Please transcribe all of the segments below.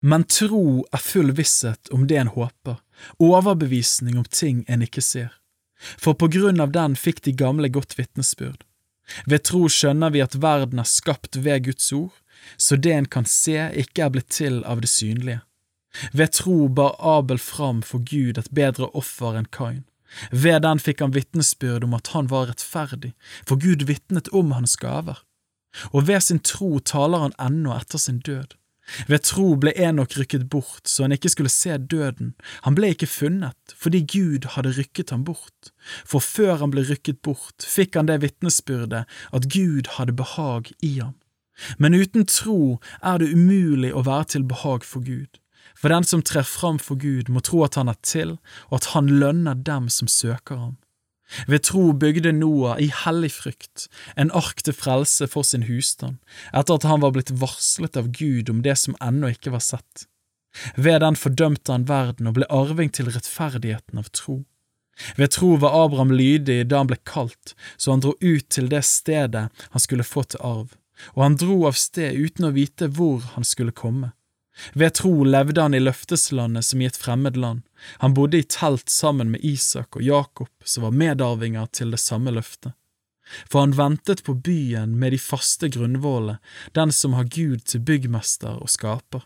Men tro er full visshet om det en håper, overbevisning om ting en ikke ser. For på grunn av den fikk de gamle godt vitnesbyrd. Ved tro skjønner vi at verden er skapt ved Guds ord, så det en kan se, ikke er blitt til av det synlige. Ved tro bar Abel fram for Gud et bedre offer enn Kain. Ved den fikk han vitnesbyrd om at han var rettferdig, for Gud vitnet om hans gaver. Og ved sin tro taler han ennå etter sin død. Ved tro ble Enok rykket bort så han ikke skulle se døden, han ble ikke funnet fordi Gud hadde rykket ham bort, for før han ble rykket bort, fikk han det vitnesbyrdet at Gud hadde behag i ham. Men uten tro er det umulig å være til behag for Gud, for den som trer fram for Gud må tro at han er til, og at han lønner dem som søker ham. Ved tro bygde Noah i hellig frykt en ark til frelse for sin husstand, etter at han var blitt varslet av Gud om det som ennå ikke var sett. Ved den fordømte han verden og ble arving til rettferdigheten av tro. Ved tro var Abraham lydig da han ble kalt, så han dro ut til det stedet han skulle få til arv, og han dro av sted uten å vite hvor han skulle komme. Ved tro levde han i løfteslandet som i et fremmed land. Han bodde i telt sammen med Isak og Jakob, som var medarvinger til det samme løftet. For han ventet på byen med de faste grunnvollene, den som har Gud til byggmester og skaper.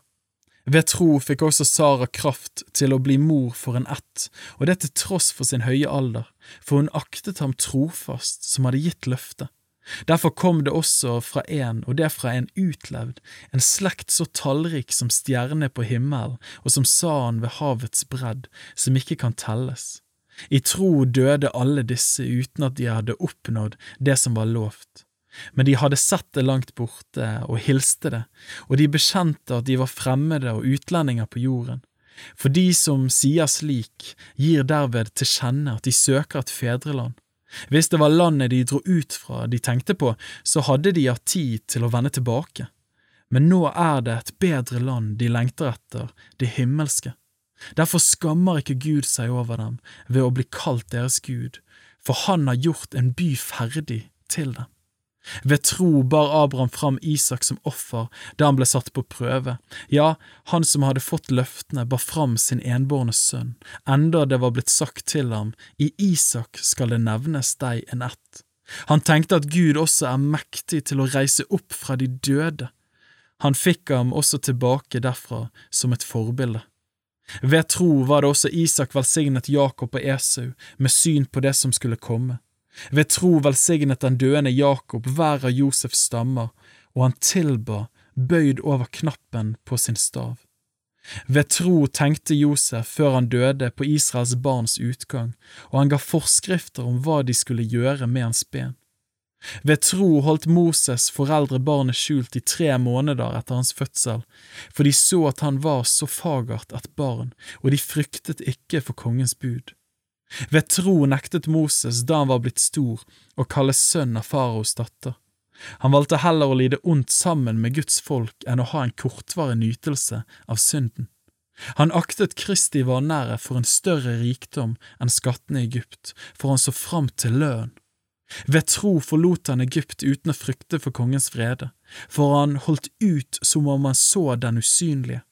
Ved tro fikk også Sara kraft til å bli mor for en ett, og det til tross for sin høye alder, for hun aktet ham trofast som hadde gitt løftet. Derfor kom det også fra en, og det fra en utlevd, en slekt så tallrik som stjerne på himmelen og som sanden ved havets bredd, som ikke kan telles. I tro døde alle disse uten at de hadde oppnådd det som var lovt. Men de hadde sett det langt borte og hilste det, og de bekjente at de var fremmede og utlendinger på jorden. For de som sier slik, gir derved til kjenne at de søker et fedreland. Hvis det var landet de dro ut fra de tenkte på, så hadde de hatt tid til å vende tilbake. Men nå er det et bedre land de lengter etter, det himmelske. Derfor skammer ikke Gud seg over dem ved å bli kalt deres Gud, for han har gjort en by ferdig til dem. Ved tro bar Abraham fram Isak som offer da han ble satt på prøve, ja, han som hadde fått løftene, bar fram sin enbårne sønn, enda det var blitt sagt til ham, i Isak skal det nevnes deg en ett. Han tenkte at Gud også er mektig til å reise opp fra de døde. Han fikk ham også tilbake derfra som et forbilde. Ved tro var det også Isak velsignet Jakob og Esau med syn på det som skulle komme. Ved tro velsignet den døende Jakob hver av Josefs stammer, og han tilba, bøyd over knappen på sin stav. Ved tro tenkte Josef før han døde på Israels barns utgang, og han ga forskrifter om hva de skulle gjøre med hans ben. Ved tro holdt Moses foreldre barnet skjult i tre måneder etter hans fødsel, for de så at han var så fagert et barn, og de fryktet ikke for kongens bud. Ved tro nektet Moses da han var blitt stor, å kalles sønn av faraos datter. Han valgte heller å lide ondt sammen med Guds folk enn å ha en kortvarig nytelse av synden. Han aktet Kristi vanære for en større rikdom enn skattene i Egypt, for han så fram til lønn. Ved tro forlot han Egypt uten å frykte for kongens vrede, for han holdt ut som om han så den usynlige.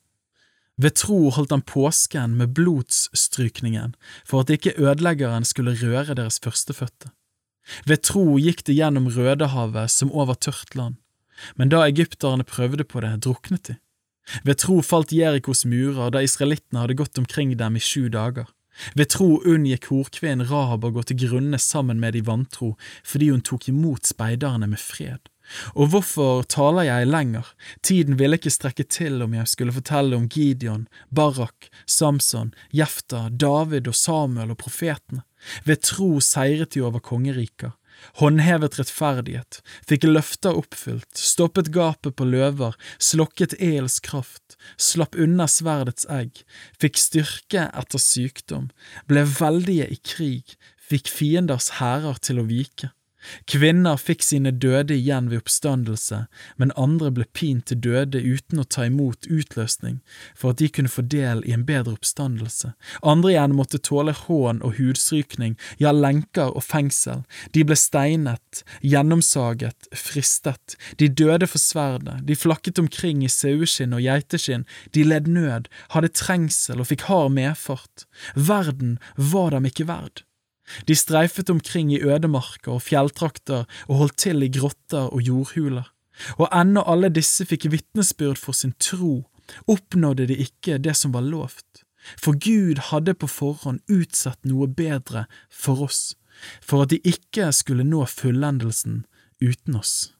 Ved tro holdt han påsken med blodsstrykningen for at ikke ødeleggeren skulle røre deres førstefødte. Ved tro gikk det gjennom Rødehavet som over tørt land, men da egypterne prøvde på det, druknet de. Ved tro falt Jerikos murer da israelittene hadde gått omkring dem i sju dager. Ved tro unngikk horkvinnen Rahab å gå til grunne sammen med de vantro fordi hun tok imot speiderne med fred. Og hvorfor taler jeg lenger, tiden ville ikke strekke til om jeg skulle fortelle om Gideon, Barak, Samson, Jefta, David og Samuel og profetene. Ved tro seiret de over kongeriker, håndhevet rettferdighet, fikk løfter oppfylt, stoppet gapet på løver, slokket els kraft, slapp unna sverdets egg, fikk styrke etter sykdom, ble veldige i krig, fikk fienders hærer til å vike Kvinner fikk sine døde igjen ved oppstandelse, men andre ble pint til døde uten å ta imot utløsning for at de kunne få del i en bedre oppstandelse. Andre igjen måtte tåle hån og hudstrykning, ja, lenker og fengsel. De ble steinet, gjennomsaget, fristet. De døde for sverdet, de flakket omkring i saueskinn og geiteskinn, de led nød, hadde trengsel og fikk hard medfart. Verden var dem ikke verd. De streifet omkring i ødemarker og fjelltrakter og holdt til i grotter og jordhuler. Og ennå alle disse fikk vitnesbyrd for sin tro, oppnådde de ikke det som var lovt. For Gud hadde på forhånd utsatt noe bedre for oss, for at de ikke skulle nå fullendelsen uten oss.